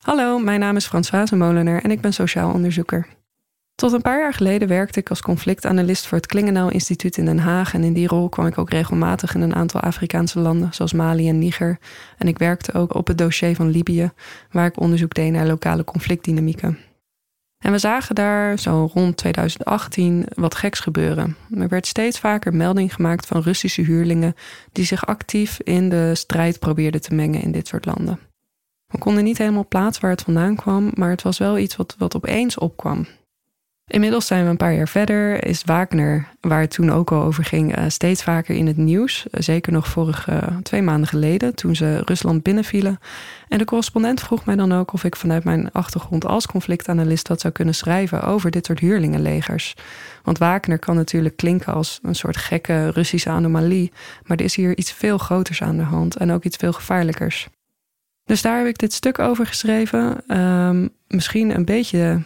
Hallo, mijn naam is Françoise Molenaar en ik ben sociaal onderzoeker. Tot een paar jaar geleden werkte ik als conflictanalist voor het Klingendaal Instituut in Den Haag. En in die rol kwam ik ook regelmatig in een aantal Afrikaanse landen, zoals Mali en Niger. En ik werkte ook op het dossier van Libië, waar ik onderzoek deed naar lokale conflictdynamieken. En we zagen daar zo rond 2018 wat geks gebeuren. Er werd steeds vaker melding gemaakt van Russische huurlingen die zich actief in de strijd probeerden te mengen in dit soort landen. We konden niet helemaal plaatsen waar het vandaan kwam, maar het was wel iets wat, wat opeens opkwam. Inmiddels zijn we een paar jaar verder. Is Wagner, waar het toen ook al over ging, eh, steeds vaker in het nieuws. Zeker nog vorige twee maanden geleden, toen ze Rusland binnenvielen. En de correspondent vroeg mij dan ook of ik vanuit mijn achtergrond als conflictanalist wat zou kunnen schrijven over dit soort huurlingenlegers. Want Wagner kan natuurlijk klinken als een soort gekke Russische anomalie. Maar er is hier iets veel groters aan de hand en ook iets veel gevaarlijkers. Dus daar heb ik dit stuk over geschreven. Ehm, misschien een beetje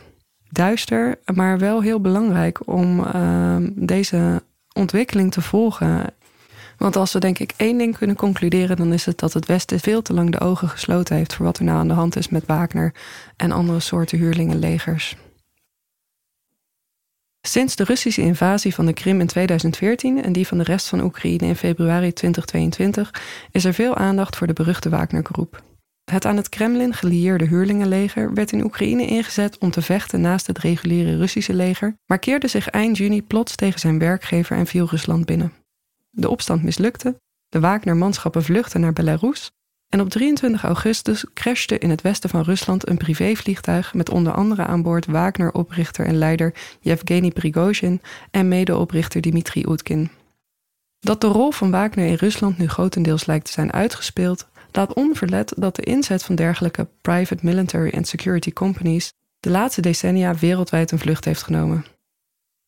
duister, maar wel heel belangrijk om ehm, deze ontwikkeling te volgen. Want als we denk ik één ding kunnen concluderen, dan is het dat het Westen veel te lang de ogen gesloten heeft voor wat er nou aan de hand is met Wagner en andere soorten huurlingenlegers. Sinds de Russische invasie van de Krim in 2014 en die van de rest van Oekraïne in februari 2022 is er veel aandacht voor de beruchte Wagner-groep. Het aan het Kremlin gelieerde huurlingenleger werd in Oekraïne ingezet om te vechten naast het reguliere Russische leger, maar keerde zich eind juni plots tegen zijn werkgever en viel Rusland binnen. De opstand mislukte, de Wagner-manschappen vluchtten naar Belarus en op 23 augustus crashte in het westen van Rusland een privévliegtuig met onder andere aan boord Wagner-oprichter en leider Yevgeny Prigozhin en medeoprichter Dmitri Utkin. Dat de rol van Wagner in Rusland nu grotendeels lijkt te zijn uitgespeeld, laat onverlet dat de inzet van dergelijke private military and security companies de laatste decennia wereldwijd een vlucht heeft genomen.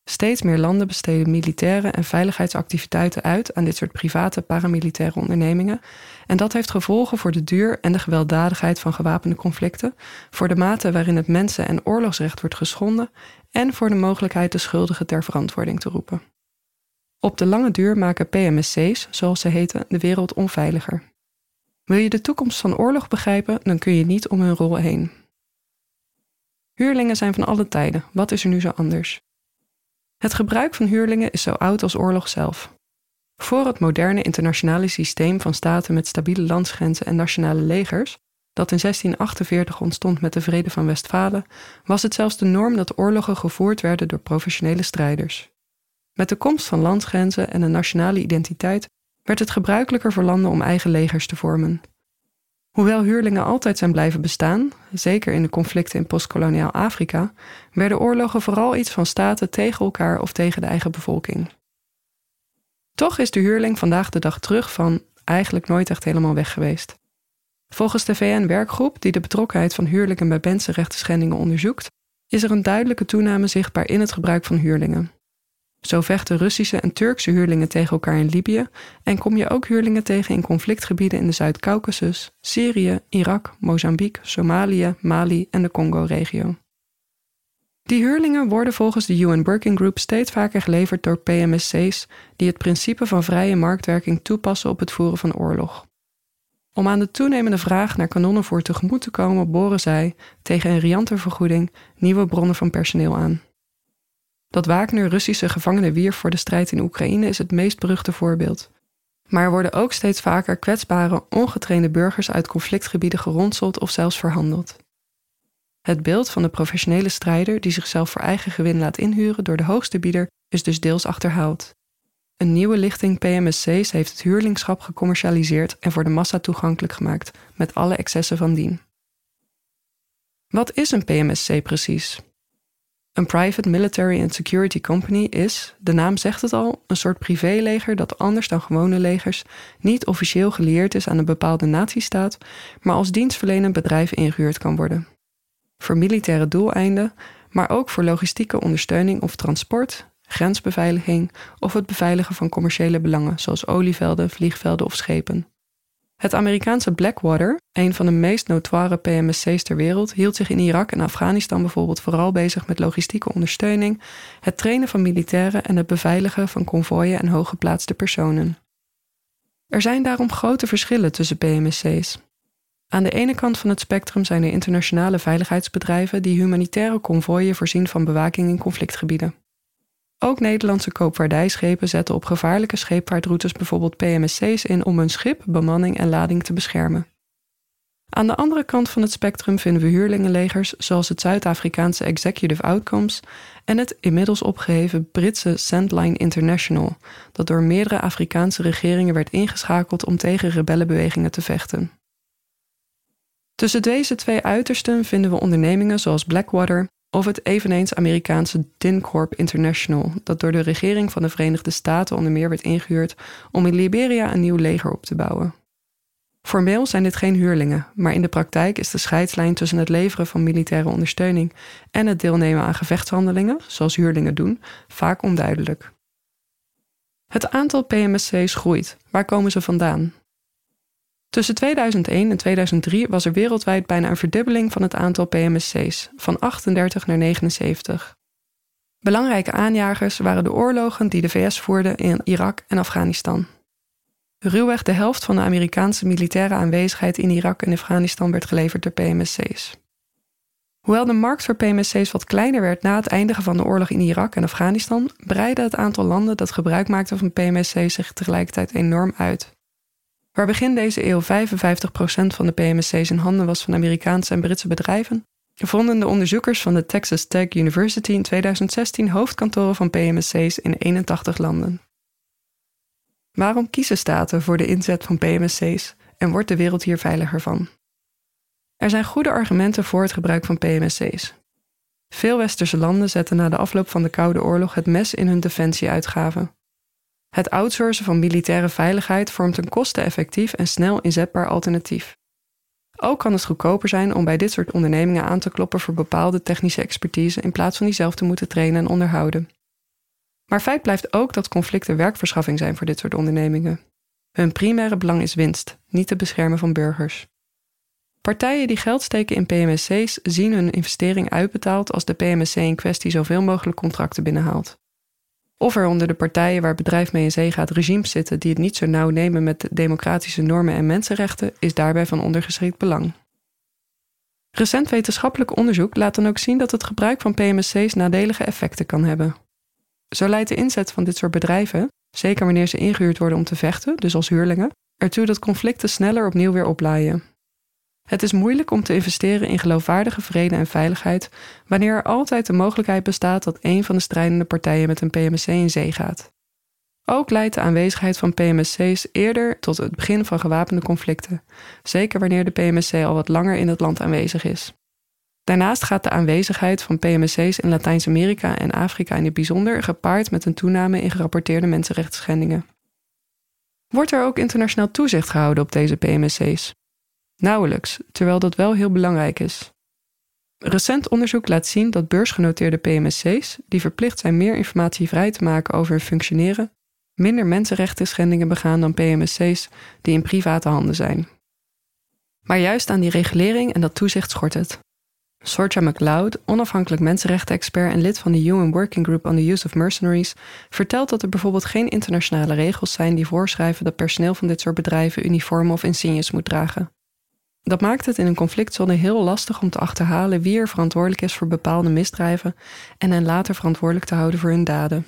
Steeds meer landen besteden militaire en veiligheidsactiviteiten uit aan dit soort private paramilitaire ondernemingen. En dat heeft gevolgen voor de duur en de gewelddadigheid van gewapende conflicten, voor de mate waarin het mensen- en oorlogsrecht wordt geschonden en voor de mogelijkheid de schuldigen ter verantwoording te roepen. Op de lange duur maken PMSC's, zoals ze heten, de wereld onveiliger. Wil je de toekomst van oorlog begrijpen, dan kun je niet om hun rol heen. Huurlingen zijn van alle tijden. Wat is er nu zo anders? Het gebruik van huurlingen is zo oud als oorlog zelf. Voor het moderne internationale systeem van staten met stabiele landsgrenzen en nationale legers, dat in 1648 ontstond met de Vrede van Westfalen, was het zelfs de norm dat oorlogen gevoerd werden door professionele strijders. Met de komst van landsgrenzen en een nationale identiteit werd het gebruikelijker voor landen om eigen legers te vormen. Hoewel huurlingen altijd zijn blijven bestaan, zeker in de conflicten in postkoloniaal Afrika, werden oorlogen vooral iets van staten tegen elkaar of tegen de eigen bevolking. Toch is de huurling vandaag de dag terug van eigenlijk nooit echt helemaal weg geweest. Volgens de VN-werkgroep die de betrokkenheid van huurlingen bij mensenrechtenschendingen onderzoekt, is er een duidelijke toename zichtbaar in het gebruik van huurlingen. Zo vechten Russische en Turkse huurlingen tegen elkaar in Libië en kom je ook huurlingen tegen in conflictgebieden in de Zuid-Caucasus, Syrië, Irak, Mozambique, Somalië, Mali en de Congo-regio. Die huurlingen worden volgens de UN Working Group steeds vaker geleverd door PMSC's die het principe van vrije marktwerking toepassen op het voeren van oorlog. Om aan de toenemende vraag naar kanonnenvoer tegemoet te komen, boren zij, tegen een riante vergoeding, nieuwe bronnen van personeel aan. Dat Wagner Russische gevangenen wierf voor de strijd in Oekraïne is het meest beruchte voorbeeld. Maar er worden ook steeds vaker kwetsbare, ongetrainde burgers uit conflictgebieden geronseld of zelfs verhandeld. Het beeld van de professionele strijder die zichzelf voor eigen gewin laat inhuren door de hoogste bieder is dus deels achterhaald. Een nieuwe lichting PMSC's heeft het huurlingschap gecommercialiseerd en voor de massa toegankelijk gemaakt, met alle excessen van dien. Wat is een PMSC precies? Een private military and security company is, de naam zegt het al, een soort privéleger dat anders dan gewone legers niet officieel gelieerd is aan een bepaalde natiestaat, maar als dienstverlenend bedrijf ingehuurd kan worden. Voor militaire doeleinden, maar ook voor logistieke ondersteuning of transport, grensbeveiliging of het beveiligen van commerciële belangen zoals olievelden, vliegvelden of schepen. Het Amerikaanse Blackwater, een van de meest notoire PMSC's ter wereld, hield zich in Irak en Afghanistan bijvoorbeeld vooral bezig met logistieke ondersteuning, het trainen van militairen en het beveiligen van konvooien en hooggeplaatste personen. Er zijn daarom grote verschillen tussen PMSC's. Aan de ene kant van het spectrum zijn er internationale veiligheidsbedrijven die humanitaire konvooien voorzien van bewaking in conflictgebieden. Ook Nederlandse koopvaardijschepen zetten op gevaarlijke scheepvaartroutes bijvoorbeeld PMSC's in om hun schip, bemanning en lading te beschermen. Aan de andere kant van het spectrum vinden we huurlingenlegers zoals het Zuid-Afrikaanse Executive Outcomes en het inmiddels opgeheven Britse Sandline International, dat door meerdere Afrikaanse regeringen werd ingeschakeld om tegen rebellenbewegingen te vechten. Tussen deze twee uitersten vinden we ondernemingen zoals Blackwater of het eveneens Amerikaanse DINCorp International, dat door de regering van de Verenigde Staten onder meer werd ingehuurd om in Liberia een nieuw leger op te bouwen. Formeel zijn dit geen huurlingen, maar in de praktijk is de scheidslijn tussen het leveren van militaire ondersteuning en het deelnemen aan gevechtshandelingen, zoals huurlingen doen, vaak onduidelijk. Het aantal PMSC's groeit. Waar komen ze vandaan? Tussen 2001 en 2003 was er wereldwijd bijna een verdubbeling van het aantal PMSC's, van 38 naar 79. Belangrijke aanjagers waren de oorlogen die de VS voerde in Irak en Afghanistan. Ruwweg de helft van de Amerikaanse militaire aanwezigheid in Irak en Afghanistan werd geleverd door PMSC's. Hoewel de markt voor PMSC's wat kleiner werd na het eindigen van de oorlog in Irak en Afghanistan, breidde het aantal landen dat gebruik maakten van PMSC's zich tegelijkertijd enorm uit. Waar begin deze eeuw 55% van de PMSC's in handen was van Amerikaanse en Britse bedrijven, vonden de onderzoekers van de Texas Tech University in 2016 hoofdkantoren van PMSC's in 81 landen. Waarom kiezen staten voor de inzet van PMSC's en wordt de wereld hier veiliger van? Er zijn goede argumenten voor het gebruik van PMSC's. Veel westerse landen zetten na de afloop van de Koude Oorlog het mes in hun defensieuitgaven. Het outsourcen van militaire veiligheid vormt een kosteneffectief en snel inzetbaar alternatief. Ook kan het goedkoper zijn om bij dit soort ondernemingen aan te kloppen voor bepaalde technische expertise in plaats van die zelf te moeten trainen en onderhouden. Maar feit blijft ook dat conflicten werkverschaffing zijn voor dit soort ondernemingen. Hun primaire belang is winst, niet het beschermen van burgers. Partijen die geld steken in PMSC's zien hun investering uitbetaald als de PMSC in kwestie zoveel mogelijk contracten binnenhaalt. Of er onder de partijen waar het bedrijf mee in zee gaat regimes zitten die het niet zo nauw nemen met de democratische normen en mensenrechten, is daarbij van ondergeschikt belang. Recent wetenschappelijk onderzoek laat dan ook zien dat het gebruik van PMSC's nadelige effecten kan hebben. Zo leidt de inzet van dit soort bedrijven, zeker wanneer ze ingehuurd worden om te vechten, dus als huurlingen, ertoe dat conflicten sneller opnieuw weer oplaaien. Het is moeilijk om te investeren in geloofwaardige vrede en veiligheid wanneer er altijd de mogelijkheid bestaat dat een van de strijdende partijen met een PMSC in zee gaat. Ook leidt de aanwezigheid van PMSC's eerder tot het begin van gewapende conflicten, zeker wanneer de PMSC al wat langer in het land aanwezig is. Daarnaast gaat de aanwezigheid van PMSC's in Latijns-Amerika en Afrika in het bijzonder gepaard met een toename in gerapporteerde mensenrechtsschendingen. Wordt er ook internationaal toezicht gehouden op deze PMSC's? Nauwelijks, terwijl dat wel heel belangrijk is. Recent onderzoek laat zien dat beursgenoteerde PMSC's, die verplicht zijn meer informatie vrij te maken over hun functioneren, minder mensenrechten schendingen begaan dan PMSC's die in private handen zijn. Maar juist aan die regulering en dat toezicht schort het. Sorcha McLeod, onafhankelijk mensenrechten-expert en lid van de UN Working Group on the Use of Mercenaries, vertelt dat er bijvoorbeeld geen internationale regels zijn die voorschrijven dat personeel van dit soort bedrijven uniformen of insignes moet dragen. Dat maakt het in een conflictzone heel lastig om te achterhalen wie er verantwoordelijk is voor bepaalde misdrijven en hen later verantwoordelijk te houden voor hun daden.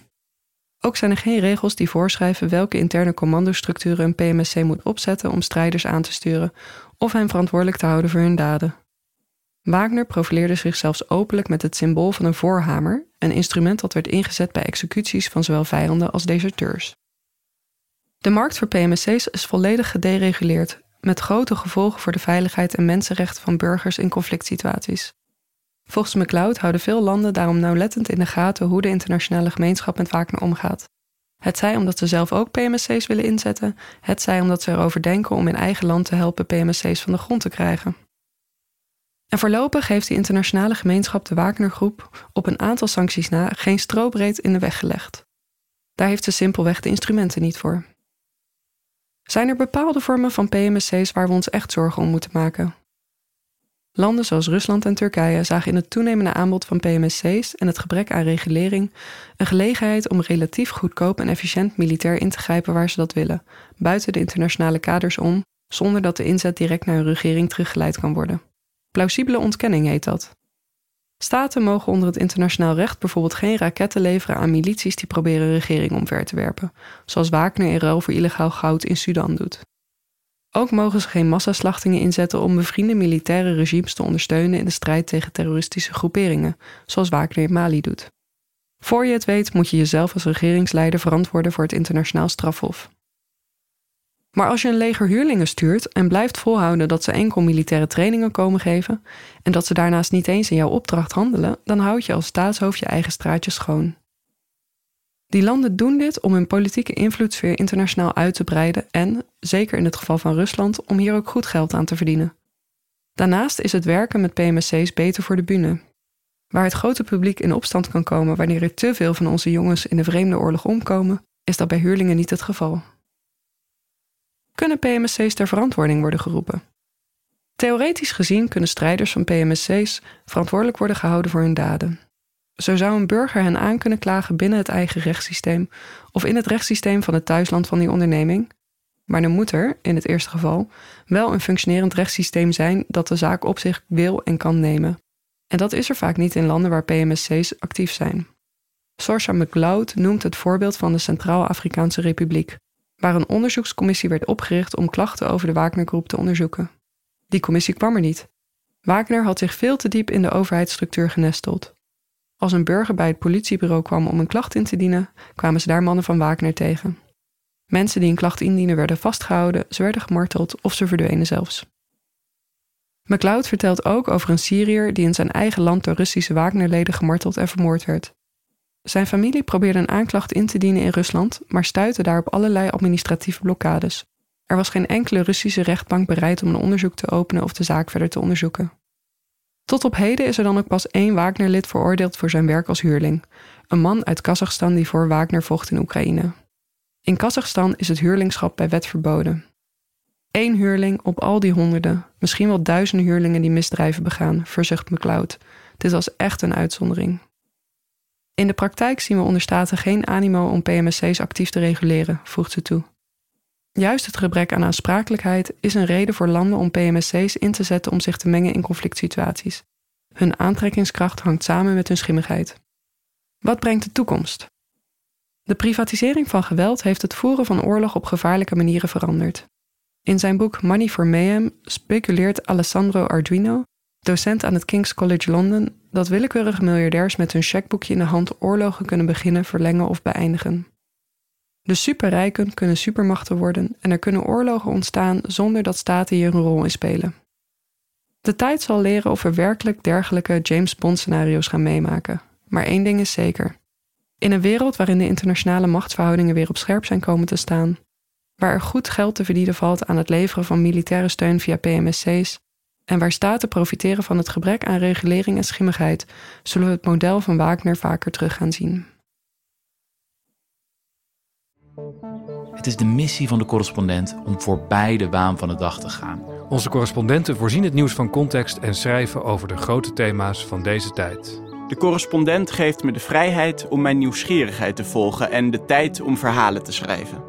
Ook zijn er geen regels die voorschrijven welke interne commandostructuren een PMSC moet opzetten om strijders aan te sturen of hen verantwoordelijk te houden voor hun daden. Wagner profileerde zich zelfs openlijk met het symbool van een voorhamer, een instrument dat werd ingezet bij executies van zowel vijanden als deserteurs. De markt voor PMSC's is volledig gedereguleerd met grote gevolgen voor de veiligheid en mensenrechten van burgers in conflict situaties. Volgens McLeod houden veel landen daarom nauwlettend in de gaten hoe de internationale gemeenschap met Wagner omgaat. Het zij omdat ze zelf ook PMSC's willen inzetten, het zij omdat ze erover denken om in eigen land te helpen PMSC's van de grond te krijgen. En voorlopig heeft de internationale gemeenschap de Wagnergroep op een aantal sancties na geen strobreed in de weg gelegd. Daar heeft ze simpelweg de instrumenten niet voor. Zijn er bepaalde vormen van PMSC's waar we ons echt zorgen om moeten maken? Landen zoals Rusland en Turkije zagen in het toenemende aanbod van PMSC's en het gebrek aan regulering een gelegenheid om relatief goedkoop en efficiënt militair in te grijpen waar ze dat willen, buiten de internationale kaders om, zonder dat de inzet direct naar een regering teruggeleid kan worden. Plausibele ontkenning heet dat. Staten mogen onder het internationaal recht bijvoorbeeld geen raketten leveren aan milities die proberen regering omver te werpen, zoals Wagner in ruil voor illegaal goud in Sudan doet. Ook mogen ze geen massaslachtingen inzetten om bevriende militaire regimes te ondersteunen in de strijd tegen terroristische groeperingen, zoals Wagner in Mali doet. Voor je het weet moet je jezelf als regeringsleider verantwoorden voor het internationaal strafhof. Maar als je een leger huurlingen stuurt en blijft volhouden dat ze enkel militaire trainingen komen geven en dat ze daarnaast niet eens in jouw opdracht handelen, dan houd je als staatshoofd je eigen straatje schoon. Die landen doen dit om hun politieke invloedssfeer internationaal uit te breiden en, zeker in het geval van Rusland, om hier ook goed geld aan te verdienen. Daarnaast is het werken met PMSC's beter voor de bühne. Waar het grote publiek in opstand kan komen wanneer er te veel van onze jongens in de vreemde oorlog omkomen, is dat bij huurlingen niet het geval. Kunnen PMSC's ter verantwoording worden geroepen? Theoretisch gezien kunnen strijders van PMSC's verantwoordelijk worden gehouden voor hun daden. Zo zou een burger hen aan kunnen klagen binnen het eigen rechtssysteem of in het rechtssysteem van het thuisland van die onderneming. Maar dan moet er, in het eerste geval, wel een functionerend rechtssysteem zijn dat de zaak op zich wil en kan nemen. En dat is er vaak niet in landen waar PMSC's actief zijn. Sorsha McLeod noemt het voorbeeld van de Centraal-Afrikaanse Republiek, waar een onderzoekscommissie werd opgericht om klachten over de Wagnergroep te onderzoeken. Die commissie kwam er niet. Wagner had zich veel te diep in de overheidsstructuur genesteld. Als een burger bij het politiebureau kwam om een klacht in te dienen, kwamen ze daar mannen van Wagner tegen. Mensen die een klacht indienen werden vastgehouden, ze werden gemarteld of ze verdwenen zelfs. McLeod vertelt ook over een Syriër die in zijn eigen land door Russische Wagnerleden gemarteld en vermoord werd. Zijn familie probeerde een aanklacht in te dienen in Rusland, maar stuitte daar op allerlei administratieve blokkades. Er was geen enkele Russische rechtbank bereid om een onderzoek te openen of de zaak verder te onderzoeken. Tot op heden is er dan ook pas één Wagner-lid veroordeeld voor zijn werk als huurling. Een man uit Kazachstan die voor Wagner vocht in Oekraïne. In Kazachstan is het huurlingschap bij wet verboden. Eén huurling op al die honderden, misschien wel duizenden huurlingen die misdrijven begaan, verzucht McLeod. Dit was echt een uitzondering. In de praktijk zien we onder Staten geen animo om PMSC's actief te reguleren, voegt ze toe. Juist het gebrek aan aansprakelijkheid is een reden voor landen om PMSC's in te zetten om zich te mengen in conflict situaties. Hun aantrekkingskracht hangt samen met hun schimmigheid. Wat brengt de toekomst? De privatisering van geweld heeft het voeren van oorlog op gevaarlijke manieren veranderd. In zijn boek Money for Mayhem speculeert Alessandro Arduino, docent aan het King's College London, dat willekeurige miljardairs met hun checkboekje in de hand oorlogen kunnen beginnen, verlengen of beëindigen. De superrijken kunnen supermachten worden en er kunnen oorlogen ontstaan zonder dat staten hier een rol in spelen. De tijd zal leren of we werkelijk dergelijke James Bond scenario's gaan meemaken. Maar één ding is zeker. In een wereld waarin de internationale machtsverhoudingen weer op scherp zijn komen te staan, waar er goed geld te verdienen valt aan het leveren van militaire steun via PMSC's en waar staten profiteren van het gebrek aan regulering en schimmigheid, zullen we het model van Wagner vaker terug gaan zien. Het is de missie van de correspondent om voorbij de waan van de dag te gaan. Onze correspondenten voorzien het nieuws van context en schrijven over de grote thema's van deze tijd. De correspondent geeft me de vrijheid om mijn nieuwsgierigheid te volgen en de tijd om verhalen te schrijven.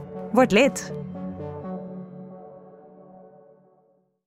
Word lid.